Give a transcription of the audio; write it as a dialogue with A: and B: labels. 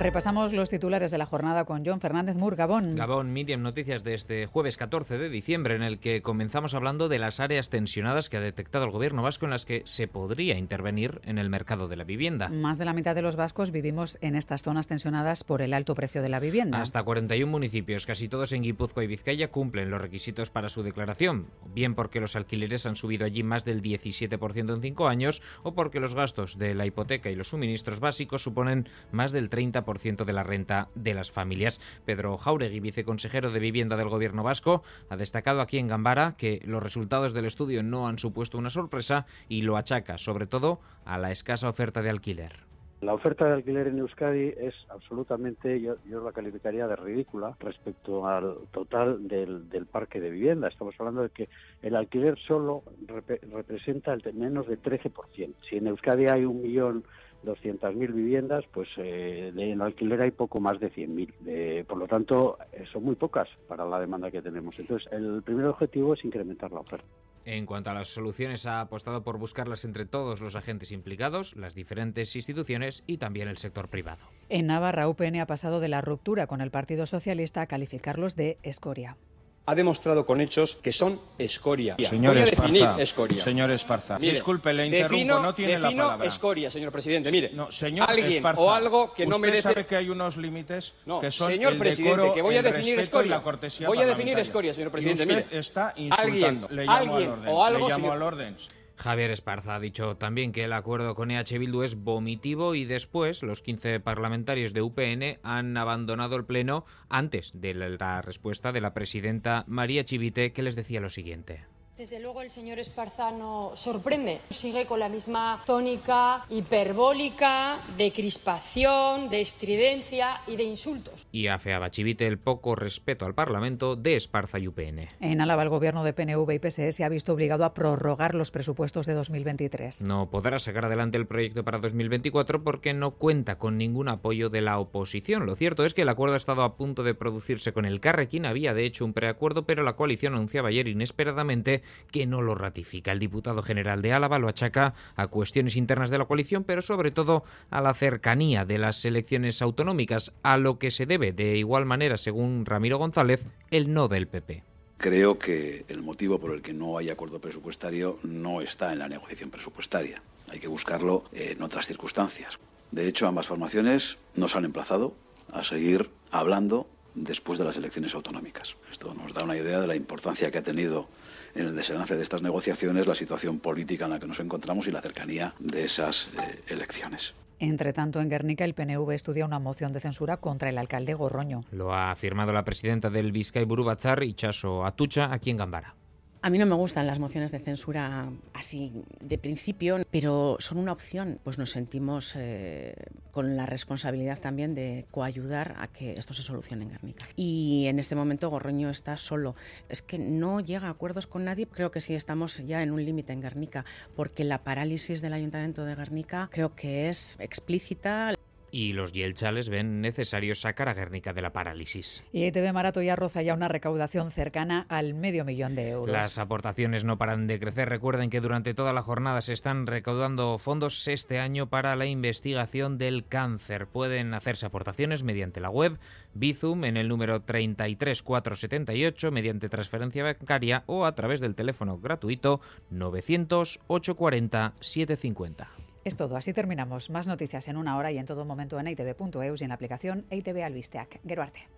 A: Repasamos los titulares de la jornada con John Fernández Mur, Gabón.
B: Gabón, Miriam, noticias de este jueves 14 de diciembre, en el que comenzamos hablando de las áreas tensionadas que ha detectado el gobierno vasco en las que se podría intervenir en el mercado de la vivienda.
A: Más de la mitad de los vascos vivimos en estas zonas tensionadas por el alto precio de la vivienda.
B: Hasta 41 municipios, casi todos en Guipúzcoa y Vizcaya, cumplen los requisitos para su declaración, bien porque los alquileres han subido allí más del 17% en cinco años, o porque los gastos de la hipoteca y los suministros básicos suponen más del 30% de la renta de las familias. Pedro Jauregui, viceconsejero de Vivienda del Gobierno vasco, ha destacado aquí en Gambara que los resultados del estudio no han supuesto una sorpresa y lo achaca sobre todo a la escasa oferta de alquiler.
C: La oferta de alquiler en Euskadi es absolutamente, yo, la calificaría de ridícula respecto al total del, parque de vivienda. Estamos hablando de que el alquiler solo representa el menos de 13%. Si en Euskadi hay un millón 200.000 viviendas, pues eh, en alquiler hay poco más de 100.000. por lo tanto, eh, son muy pocas para la demanda que tenemos. Entonces, el primer objetivo es incrementar la oferta.
B: En cuanto a las soluciones, ha apostado por buscarlas entre todos los agentes implicados, las diferentes instituciones y también el sector privado.
A: En Navarra, UPN ha pasado de la ruptura con el Partido Socialista a calificarlos de escoria
D: ha demostrado con hechos que son escoria.
E: Señor
D: Voy a
E: definir
D: escoria.
E: Señor Esparza, disculpe, le interrumpo, no tiene
D: defino
E: la palabra.
D: escoria, señor presidente. Mire,
E: no, señor
D: alguien
E: Esparza,
D: o algo que no
E: usted
D: merece...
E: sabe que hay unos límites que son
D: señor
E: el
D: presidente,
E: decoro,
D: que voy a definir
E: escoria. la cortesía
D: Voy a definir escoria, señor presidente.
E: Y usted
D: Mire,
E: está insultando.
D: alguien,
E: le llamo
D: alguien
E: al orden.
D: o algo,
E: le llamo
D: señor...
E: al orden.
B: Javier Esparza ha dicho también que el acuerdo con EH Bildu es vomitivo y después los 15 parlamentarios de UPN han abandonado el Pleno antes de la respuesta de la presidenta María Chivite que les decía lo siguiente.
F: Desde luego el señor Esparzano sorprende. Sigue con la misma tónica hiperbólica de crispación, de estridencia y de insultos.
B: Y afeaba Chivite el poco respeto al Parlamento de Esparza y UPN.
A: En Álava el gobierno de PNV y PSE se ha visto obligado a prorrogar los presupuestos de 2023.
B: No podrá sacar adelante el proyecto para 2024 porque no cuenta con ningún apoyo de la oposición. Lo cierto es que el acuerdo ha estado a punto de producirse con el Carrequín. Había de hecho un preacuerdo, pero la coalición anunciaba ayer inesperadamente que no lo ratifica. El diputado general de Álava lo achaca a cuestiones internas de la coalición, pero sobre todo a la cercanía de las elecciones autonómicas, a lo que se debe de igual manera, según Ramiro González, el no del PP.
G: Creo que el motivo por el que no hay acuerdo presupuestario no está en la negociación presupuestaria. Hay que buscarlo en otras circunstancias. De hecho, ambas formaciones nos han emplazado a seguir hablando después de las elecciones autonómicas. Esto nos da una idea de la importancia que ha tenido en el desenlace de estas negociaciones la situación política en la que nos encontramos y la cercanía de esas eh, elecciones.
A: Entre tanto, en Guernica el PNV estudia una moción de censura contra el alcalde Gorroño.
B: Lo ha afirmado la presidenta del Vizcay Burubachar, Ichaso Atucha, aquí en Gambara.
H: A mí no me gustan las mociones de censura así de principio, pero son una opción. Pues nos sentimos eh, con la responsabilidad también de coayudar a que esto se solucione en Guernica. Y en este momento Gorroño está solo. Es que no llega a acuerdos con nadie. Creo que sí estamos ya en un límite en Guernica, porque la parálisis del Ayuntamiento de Guernica creo que es explícita
B: y los yelchales ven necesario sacar a Guernica de la parálisis.
A: Y ETV Marato ya roza ya una recaudación cercana al medio millón de euros.
B: Las aportaciones no paran de crecer. Recuerden que durante toda la jornada se están recaudando fondos este año para la investigación del cáncer. Pueden hacerse aportaciones mediante la web Bizum en el número 33478 mediante transferencia bancaria o a través del teléfono gratuito 900 840 750.
A: Es todo, así terminamos. Más noticias en una hora y en todo momento en itv.eus y en la aplicación ITV Albisteac. Geruarte.